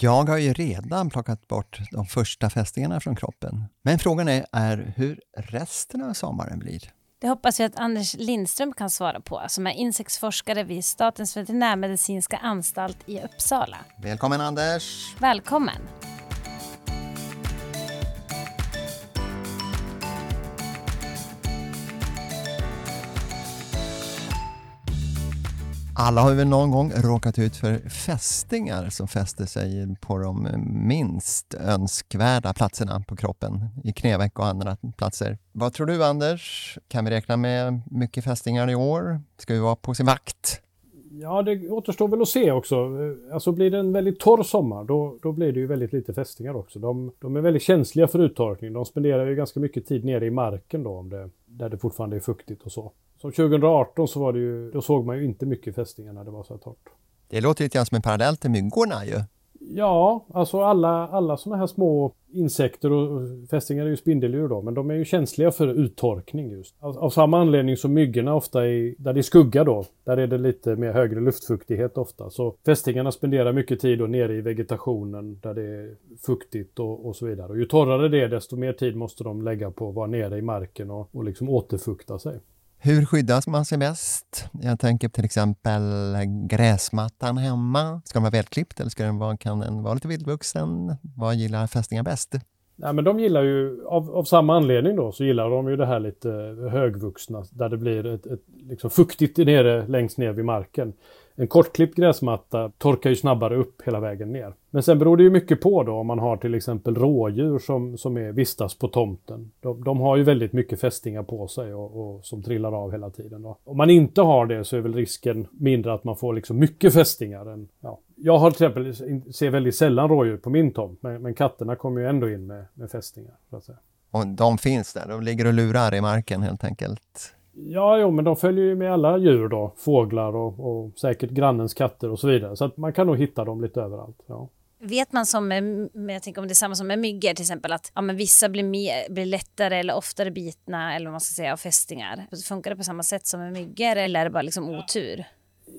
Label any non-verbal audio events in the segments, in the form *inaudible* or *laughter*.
Jag har ju redan plockat bort de första fästingarna från kroppen. Men frågan är, är hur resten av sommaren blir. Det hoppas jag att Anders Lindström kan svara på, som är insektsforskare vid Statens veterinärmedicinska anstalt i Uppsala. Välkommen Anders! Välkommen! Alla har väl någon gång råkat ut för fästingar som fäster sig på de minst önskvärda platserna på kroppen, i knäveck och andra platser. Vad tror du Anders? Kan vi räkna med mycket fästingar i år? Ska vi vara på sin vakt? Ja, det återstår väl att se också. Eh, alltså blir det en väldigt torr sommar då, då blir det ju väldigt lite fästingar också. De, de är väldigt känsliga för uttorkning. De spenderar ju ganska mycket tid nere i marken då, om det, där det fortfarande är fuktigt och så. Som 2018 så var det ju, då såg man ju inte mycket fästingar när det var så här torrt. Det låter lite grann som en parallell till myggorna ju. Ja, alltså alla, alla sådana här små insekter och fästingar är ju spindeldjur då, men de är ju känsliga för uttorkning just. Av, av, samma anledning som myggorna ofta är, där det är skugga då, där är det lite mer högre luftfuktighet ofta. Så fästingarna spenderar mycket tid då nere i vegetationen där det är fuktigt och, och så vidare. Och ju torrare det är desto mer tid måste de lägga på att vara nere i marken och, och liksom återfukta sig. Hur skyddas man sig bäst? Jag tänker till exempel gräsmattan hemma. Ska den vara välklippt eller ska den vara, kan den vara lite vildvuxen? Vad gillar fästingar bäst? Nej, men de gillar ju, av, av, samma anledning då, så gillar de ju det här lite högvuxna där det blir ett, ett liksom fuktigt nere längst ner vid marken. En kortklippt gräsmatta torkar ju snabbare upp hela vägen ner. Men sen beror det ju mycket på då om man har till exempel rådjur som, som är, vistas på tomten. De, de har ju väldigt mycket fästingar på sig och, och, som trillar av hela tiden. Då. Om man inte har det så är väl risken mindre att man får liksom mycket fästingar. Än, ja. Jag har till exempel ser väldigt sällan rådjur på min tomt men, men katterna kommer ju ändå in med, med fästingar. Så att säga. Och de finns där, de ligger och lurar i marken helt enkelt? Ja, jo, men de följer ju med alla djur då. Fåglar och, och säkert grannens katter och så vidare. Så att man kan nog hitta dem lite överallt. Ja. Vet man som med, jag tänker om det är samma som med myggor till exempel att ja, men vissa blir, mer, blir lättare eller oftare bitna eller vad man ska säga av fästingar. Funkar det på samma sätt som med myggor eller är det bara liksom otur?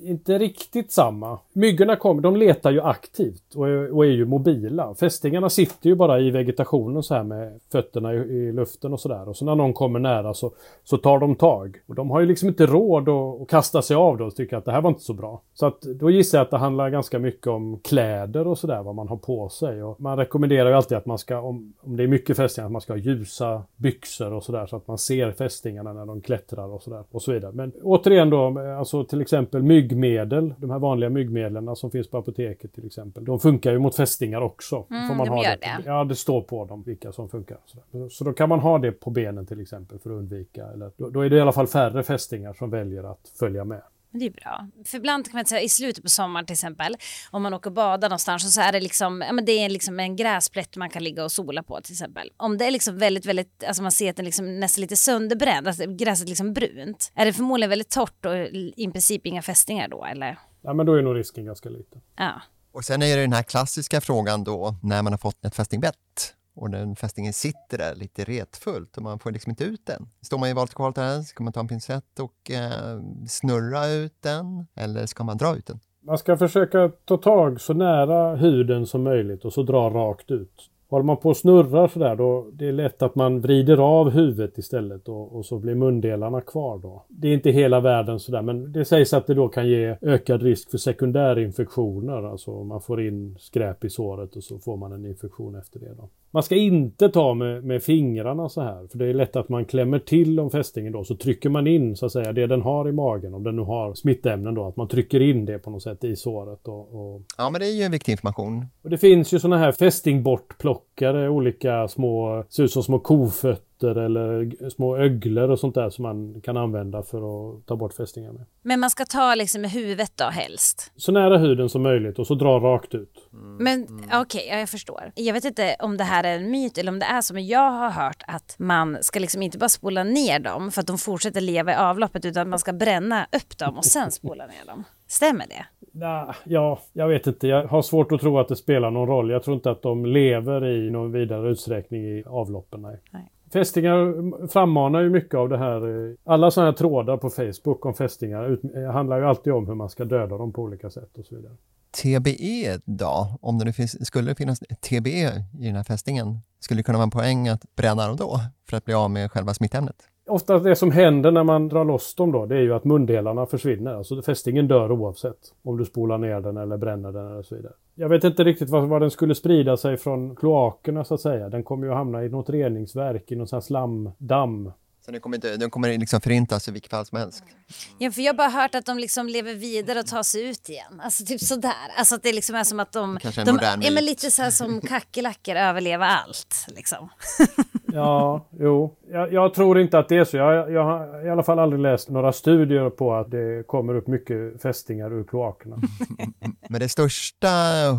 Inte riktigt samma. Myggorna kommer, de letar ju aktivt och är, och är ju mobila. Fästingarna sitter ju bara i vegetationen så här med fötterna i, i luften och sådär. Och så när någon kommer nära så, så tar de tag. Och de har ju liksom inte råd att, att kasta sig av då och tycka att det här var inte så bra. Så att då gissar jag att det handlar ganska mycket om kläder och sådär, vad man har på sig. Och man rekommenderar ju alltid att man ska, om, om det är mycket fästingar, att man ska ha ljusa byxor och sådär så att man ser fästingarna när de klättrar och sådär. Och så vidare. Men återigen då, alltså till exempel mygg myggmedel, de här vanliga myggmedlen som finns på apoteket till exempel. De funkar ju mot fästingar också. Mm, får man de ha gör det. Ja, det står på dem vilka som funkar. Så, så då kan man ha det på benen till exempel för att undvika. Eller, då, då är det i alla fall färre fästingar som väljer att följa med. Det är bra. För ibland kan man säga i slutet på sommaren till exempel, om man åker och badar någonstans och så är det liksom, ja men det är liksom en gräsplätt man kan ligga och sola på till exempel. Om det är liksom väldigt, väldigt, alltså man ser att den liksom nästan lite sönderbränd, alltså gräset liksom brunt, är det förmodligen väldigt torrt och i princip inga fästingar då eller? Ja men då är nog risken ganska liten. Ja. Och sen är det den här klassiska frågan då, när man har fått ett fästingbett och den fästingen sitter där lite retfullt och man får liksom inte ut den. Står man i valet och kvalet här, ska man ta en pincett och eh, snurra ut den eller ska man dra ut den? Man ska försöka ta tag så nära huden som möjligt och så dra rakt ut. Håller man på och snurrar sådär då det är lätt att man vrider av huvudet istället och, och, så blir mundelarna kvar då. Det är inte hela världen sådär men det sägs att det då kan ge ökad risk för sekundärinfektioner. Alltså man får in skräp i såret och så får man en infektion efter det då. Man ska inte ta med, med fingrarna så här för det är lätt att man klämmer till om fästingen då så trycker man in så att säga det den har i magen om den nu har smittämnen då att man trycker in det på något sätt i såret. Och, och... Ja men det är ju en viktig information. Och det finns ju sådana här fästingbortplockare, olika små, ser ut som små kofötter fötter eller små öglor och sånt där som man kan använda för att ta bort fästingar med. Men man ska ta liksom med huvudet då helst? Så nära huden som möjligt och så dra rakt ut. Mm. Men mm. okej, okay, ja, jag förstår. Jag vet inte om det här är en myt eller om det är så, men jag har hört att man ska liksom inte bara spola ner dem för att de fortsätter leva i avloppet utan man ska bränna upp dem och sen spola ner dem. Stämmer det? Nah, ja, jag vet inte. Jag har svårt att tro att det spelar någon roll. Jag tror inte att de lever i någon vidare utsträckning i avloppen. Nej. nej. Fästingar frammanar ju mycket av det här. eh, Alla sådana här trådar på Facebook om fästingar ut, eh, handlar ju alltid om hur man ska döda dem på olika sätt och så vidare. TBE då? Om det nu finns, skulle det finnas TBE i den här fästingen, skulle det kunna vara en poäng att bränna dem då för att bli av med själva smittämnet? Ofta det som händer när man drar loss dem då, det är ju att mundelarna försvinner. Alltså fästingen dör oavsett. Om du spolar ner den eller bränner den eller så vidare. Jag vet inte riktigt var, var den skulle sprida sig från kloakerna så att säga. Den kommer ju att hamna i något reningsverk, i någon sån här slamdamm. Så den kommer, inte, den kommer liksom förintas i vilket fall som helst? Ja, för jag har bara hört att de liksom lever vidare och tar sig ut igen. Alltså typ sådär. Alltså att det liksom är som att de... Kanske en de modern ja, men lite så här som *laughs* kackerlackor överlever allt. Liksom. *laughs* Ja, jo. Jag, jag tror inte att det är så. Jag, jag har i alla fall aldrig läst några studier på att det kommer upp mycket fästingar ur kloakerna. *laughs* Men det största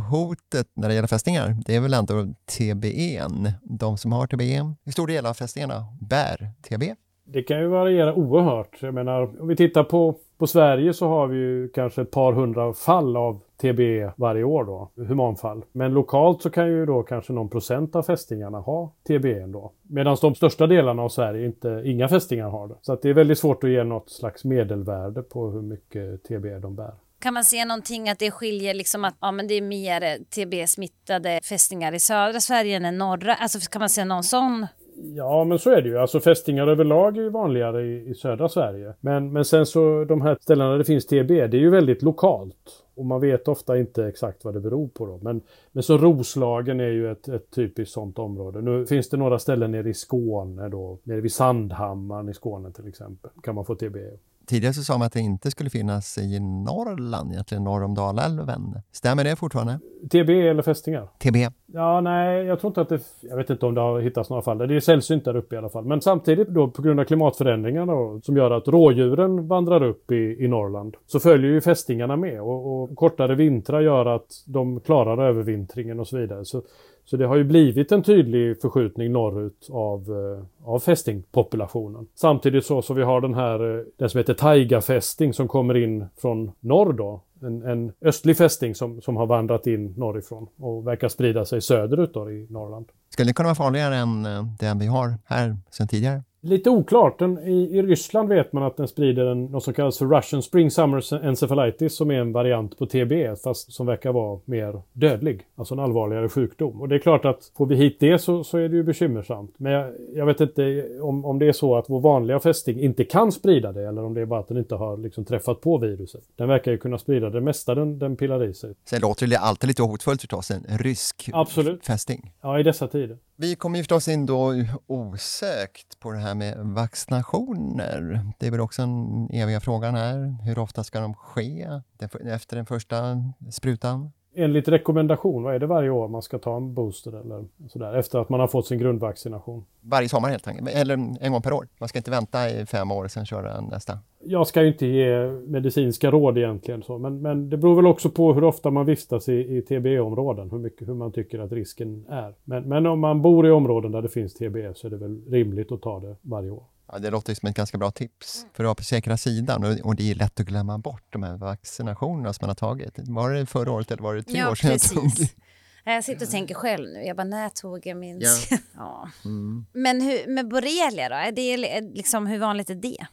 hotet när det gäller fästingar, det är väl ändå TBE. De som har TBE, hur stor del av fästingarna bär TBE? Det kan ju variera oerhört. Jag menar, om vi tittar på, på Sverige så har vi ju kanske ett par hundra fall av TBE varje år då, humanfall. Men lokalt så kan ju då kanske någon procent av fästingarna ha TBE ändå. Medan de största delarna av Sverige inte, inga fästingar har det. Så att det är väldigt svårt att ge något slags medelvärde på hur mycket TBE de bär. Kan man se någonting att det skiljer liksom att ja, men det är mer TB-smittade fästingar i södra Sverige än i norra? Alltså kan man se någon sån? Ja, men så är det ju. Alltså fästingar överlag är ju vanligare i, i södra Sverige. Men, men sen så de här ställena där det finns TB, det är ju väldigt lokalt. Och man vet ofta inte exakt vad det beror på då. Men, men så Roslagen är ju ett, ett typiskt sånt område. Nu finns det några ställen nere i Skåne då. Nere vid Sandhammaren i Skåne till exempel. Kan man få TB. Tidigare så sa man att det inte skulle finnas i Norrland, egentligen norr om Dalälven. Stämmer det fortfarande? TB eller fästingar? TB? Ja, nej, jag tror inte att det... Jag vet inte om det har hittats några fall. Det är sällsynt där uppe i alla fall. Men samtidigt då på grund av klimatförändringarna då, som gör att rådjuren vandrar upp i, i Norrland så följer ju fästingarna med och, och kortare vintrar gör att de klarar övervintringen och så vidare. Så, så det har ju blivit en tydlig förskjutning norrut av, eh, av fästingpopulationen. Samtidigt så, så vi har den här, eh, den som heter taigafästing som kommer in från norr då. En, en östlig fästing som, som har vandrat in norrifrån och verkar sprida sig söderut då i Norrland. Skulle det kunna vara farligare än eh, den vi har här sedan tidigare? Lite oklart. Den, i, I Ryssland vet man att den sprider en, något som kallas för Russian Spring Summer Encephalitis som är en variant på TB fast som verkar vara mer dödlig. Alltså en allvarligare sjukdom. Och det är klart att får vi hit det så, så är det ju bekymmersamt. Men jag, jag vet inte om, om det är så att vår vanliga fästing inte kan sprida det eller om det är bara att den inte har liksom träffat på viruset. Den verkar ju kunna sprida det mesta den, den pillar i sig. Sen låter det alltid lite hotfullt förstås, en rysk Absolut. fästing. Ja, i dessa tider. Vi kommer ju förstås in då osökt på det här med vaccinationer. Det är väl också den eviga frågan här. Hur ofta ska de ske efter den första sprutan? Enligt rekommendation, vad är det varje år man ska ta en booster eller sådär efter att man har fått sin grundvaccination? Varje sommar helt enkelt, eller en gång per år. Man ska inte vänta i fem år och sen köra nästa. Jag ska ju inte ge medicinska råd egentligen så, men, men det beror väl också på hur ofta man vistas i, i TBE-områden, hur, mycket, hur man tycker att risken är. Men, men om man bor i områden där det finns TBE så är det väl rimligt att ta det varje år. Ja, det låter som ett ganska bra tips för att vara på säkra sidan och, och det är lätt att glömma bort de här vaccinationerna som man har tagit. Var det förra året eller var det tre Ja, år sedan jag precis. tog? Jag sitter och tänker själv nu. Jag bara, när tog jag min... Ja. *laughs* Ja. Mm. Men hur, med borrelia då? Är det liksom, hur vanligt är det?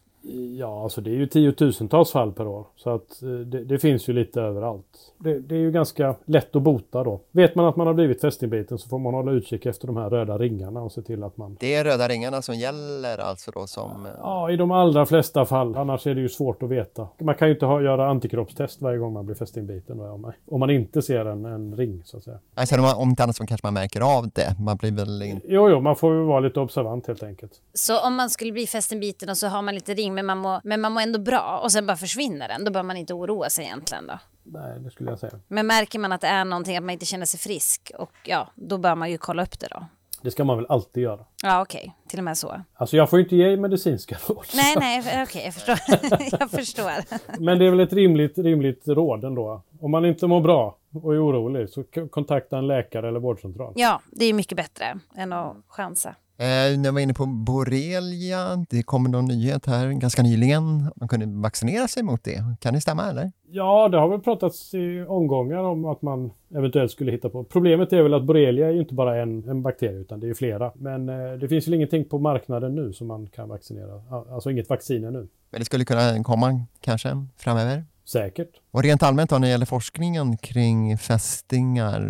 Ja, alltså det är ju tiotusentals fall per år. Så att eh, det, det finns ju lite överallt. Det, det är ju ganska lätt att bota då. Vet man att man har blivit fästingbiten så får man hålla utkik efter de här röda ringarna och se till att man... Det är röda ringarna som gäller alltså då som... Ja, i de allra flesta fall. Annars är det ju svårt att veta. Man kan ju inte ha, göra antikroppstest varje gång man blir fästingbiten. Då, om, man, om man inte ser en, en ring så att säga. Nej, sen om, inte annat så kanske man märker av det. Man blir väl. Jo, jo, man får ju vara lite observant helt enkelt. Så om man skulle bli fästenbiten och så har man lite ring men man, mår, men man mår ändå bra och sen bara försvinner den, då bör man inte oroa sig egentligen då. Nej, det skulle jag säga. Men märker man att det är någonting, att man inte känner sig frisk, och ja, då bör man ju kolla upp det då. Det ska man väl alltid göra. Ja, okej, till och med så. Alltså jag får ju inte ge medicinska *laughs* råd. Nej, nej, okej, jag förstår. *laughs* *laughs* jag förstår. Men det är väl ett rimligt, rimligt råd ändå. Om man inte mår bra och är orolig så kontakta en läkare eller vårdcentral. Ja, det är mycket bättre än att chansa. Eh, när jag var inne på borrelia, det kommer någon nyhet här ganska nyligen. Man kunde vaccinera sig mot det. Kan det stämma eller? Ja, det har väl pratats i omgångar om att man eventuellt skulle hitta på. Problemet är väl att borrelia är ju inte bara en, en bakterie utan det är flera. Men eh, det finns väl ingenting på marknaden nu som man kan vaccinera. Alltså inget vaccin ännu. Men det skulle kunna komma kanske framöver? Säkert. Och rent allmänt då när det gäller forskningen kring fästingar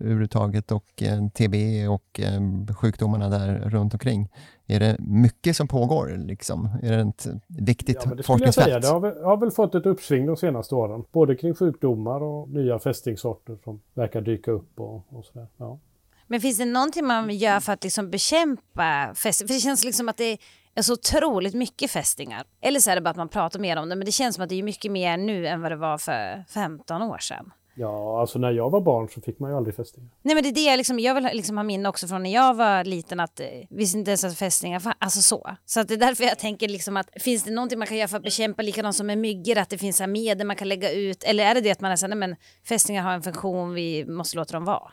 överhuvudtaget och eh, TB och eh, sjukdomarna där runt omkring. Är det mycket som pågår liksom? Är det ett viktigt ja, det forskningsfält? Jag säga. Det har väl, har väl fått ett uppsving de senaste åren. Både kring sjukdomar och nya fästingsorter som verkar dyka upp och, och sådär. Ja. Men finns det någonting man gör för att liksom bekämpa fästingar? För det känns liksom att det är så otroligt mycket fästingar. Eller så är det bara att man pratar mer om det, men det känns som att det är mycket mer nu än vad det var för 15 år sedan. Ja, alltså när jag var barn så fick man ju aldrig fästingar. Nej men det är det jag, liksom, jag vill liksom ha minne också från när jag var liten att eh, visste inte ens att fästingar alltså så. Så att det är därför jag tänker liksom att finns det någonting man kan göra för att bekämpa likadant som med myggor, att det finns här medel man kan lägga ut eller är det det att man är såhär, nej men fästingar har en funktion, vi måste låta dem vara.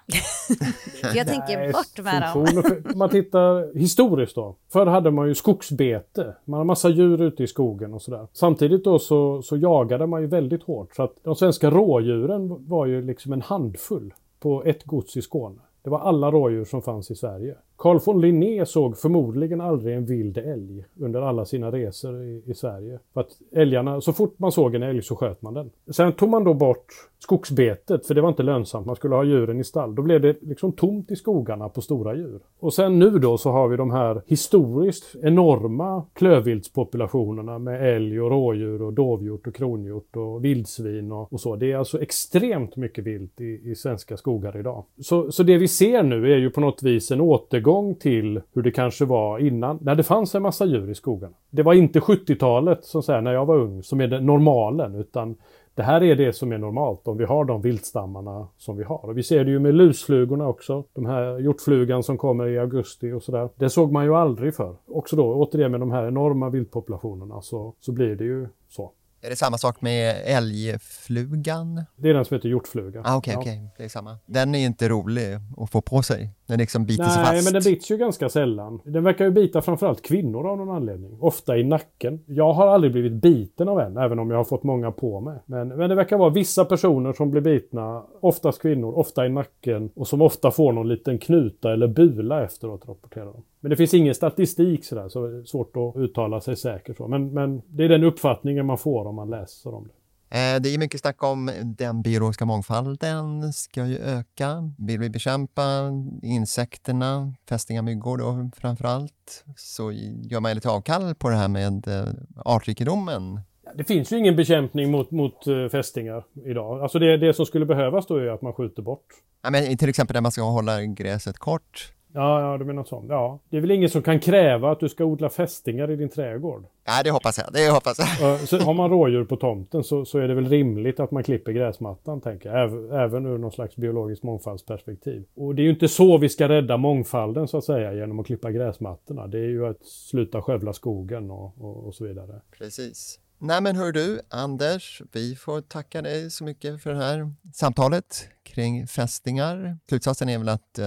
*laughs* jag tänker nej, bort med dem. Om man tittar historiskt då. Förr hade man ju skogsbete, man har massa djur ute i skogen och sådär. Samtidigt då så, så jagade man ju väldigt hårt så att de svenska rådjuren var ju liksom en handfull på ett gods i Skåne. Det var alla rådjur som fanns i Sverige. Carl von Linné såg förmodligen aldrig en vild älg under alla sina resor i, i, Sverige. För att älgarna, så fort man såg en älg så sköt man den. Sen tog man då bort skogsbetet, för det var inte lönsamt. Man skulle ha djuren i stall. Då blev det liksom tomt i skogarna på stora djur. Och sen nu då så har vi de här historiskt enorma klövviltspopulationerna med älg och rådjur och dovhjort och kronhjort och vildsvin och, och så. Det är alltså extremt mycket vilt i, i svenska skogar idag. Så, så det vi ser nu är ju på något vis en återgång återgång till hur det kanske var innan, när det fanns en massa djur i skogarna. Det var inte 70-talet, som säger, när jag var ung, som är det normalen, utan det här är det som är normalt om vi har de viltstammarna som vi har. Och vi ser det ju med lusflugorna också. De här hjortflugan som kommer i augusti och sådär. Det såg man ju aldrig för. Också då återigen med de här enorma viltpopulationerna så, så blir det ju så. Är det samma sak med älgflugan? Det är den som heter hjortfluga. Ah, okay, ja. okay. det är samma. Den är inte rolig att få på sig. Den liksom biter Nej, sig fast. Nej, men den bits ju ganska sällan. Den verkar ju bita framförallt kvinnor av någon anledning. Ofta i nacken. Jag har aldrig blivit biten av en, även om jag har fått många på mig. Men, men det verkar vara vissa personer som blir bitna, oftast kvinnor, ofta i nacken och som ofta får någon liten knuta eller bula efteråt, rapporterar de. Men det finns ingen statistik sådär, så det är svårt att uttala sig säkert. Så. Men, men det är den uppfattningen man får om man läser om det. Eh, det är mycket snack om den biologiska mångfalden ska ju öka. Vill vi bekämpa insekterna, fästingar, myggor då framför allt, så gör man lite avkall på det här med eh, artrikedomen. Det finns ju ingen bekämpning mot, mot eh, fästingar idag. Alltså det, det som skulle behövas då är att man skjuter bort. Ja, men till exempel där man ska hålla gräset kort Ja, ja, du menar så. Ja. Det är väl ingen som kan kräva att du ska odla fästingar i din trädgård? Ja, det hoppas jag. Det hoppas jag. Så har man rådjur på tomten så, så är det väl rimligt att man klipper gräsmattan, tänker jag. Även, även ur någon slags biologiskt mångfaldsperspektiv. Och det är ju inte så vi ska rädda mångfalden, så att säga, genom att klippa gräsmattorna. Det är ju att sluta skövla skogen och, och, och så vidare. Precis. Nej men hör du, Anders, vi får tacka dig så mycket för det här samtalet kring fästingar. Slutsatsen är väl att eh,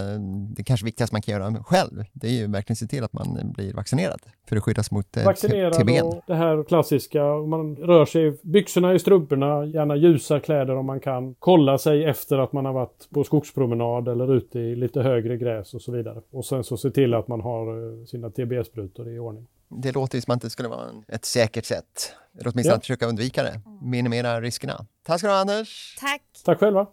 det kanske viktigaste man kan göra själv, det är ju verkligen se till att man blir vaccinerad för att skyddas mot eh, Vaccinerad och det här klassiska, man rör sig, byxorna i strumporna, gärna ljusa kläder om man kan. Kolla sig efter att man har varit på skogspromenad eller ute i lite högre gräs och så vidare. Och sen så se till att man har eh, sina TB-sprutor i ordning. Det låter ju som att det skulle vara ett säkert sätt, eller åtminstone ja. att försöka undvika det, minimera riskerna. Tack ska du ha Anders! Tack! Tack själva!